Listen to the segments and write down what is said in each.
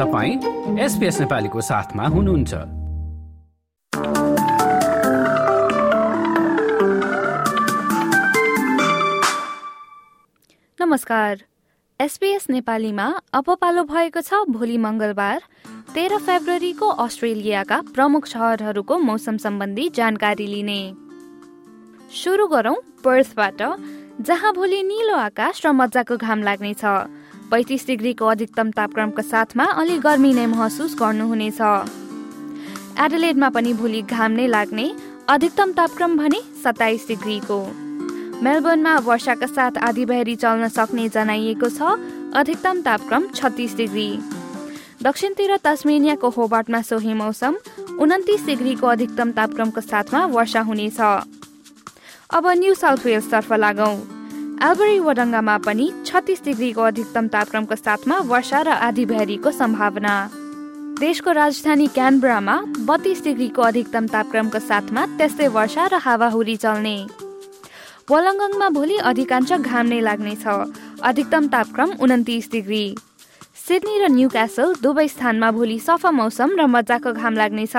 तपाईँ एसपिएस नेपालीको साथमा हुनुहुन्छ। नमस्कार। एसपिएस नेपालीमा अब पालो भएको छ भोलि मङ्गलबार तेह्र फेब्रुअरीको अस्ट्रेलियाका प्रमुख सहरहरूको मौसम सम्बन्धी जानकारी लिने। सुरु गरौं पर्थबाट जहाँ भोलि निलो आकाश र मजाको घाम लाग्नेछ। पैँतिस डिग्रीको अधिकतम तापक्रमको साथमा अलि गर्मी नै महसुस गर्नुहुनेछ। एडलेडमा पनि भोलि घाम नै लाग्ने अधिकतम तापक्रम भने सत्ताइस डिग्रीको। मेलबर्नमा वर्षाका साथ आधीबहरी चल्न सक्ने जनाइएको छ अधिकतम तापक्रम छत्तिस डिग्री। दक्षिणतिर तस्मेनियाको होबार्टमा सोही मौसम उन्तिस डिग्रीको अधिकतम तापक्रमको साथमा वर्षा हुनेछ। अब न्यू साउथ वेल्सतर्फ लागौँ। एल्बरी वडङ्गामा पनि छत्तिस डिग्रीको अधिकतम तापक्रमको साथमा वर्षा र आधी भ्यारीको सम्भावना। देशको राजधानी क्यानब्रामा बत्तीस डिग्रीको अधिकतम तापक्रमको साथमा त्यस्तै वर्षा र हावाहुरी चल्ने। वलङ्गङमा भोलि अधिकांश घाम नै लाग्नेछ। अधिकतम तापक्रम उन्तिस डिग्री। सिडनी र न्यू क्यासल दुवै स्थानमा भोलि सफा मौसम र मजाको घाम लाग्नेछ।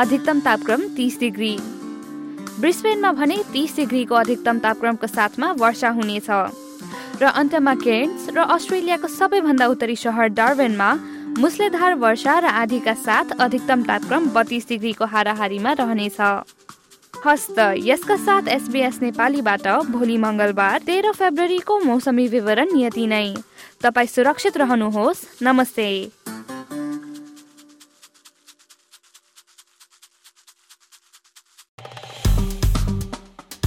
अधिकतम तापक्रम तिस डिग्री। ब्रिस्बेनमा भने तिस डिग्रीको अधिकतम तापक्रमको साथमा वर्षा हुनेछ। र अन्तमा केन्स र अस्ट्रेलियाको सबैभन्दा उत्तरी सहर डार्वेनमा मुसलेधार वर्षा र आधीका साथ अधिकतम तापक्रम बत्तीस डिग्रीको हाराहारीमा रहनेछ। हस्त यसका साथ एसबिएस नेपालीबाट भोलि मङ्गलबार तेह्र फेब्रुअरीको मौसमी विवरण यति नै। तपाईँ सुरक्षित रहनुहोस्। नमस्ते।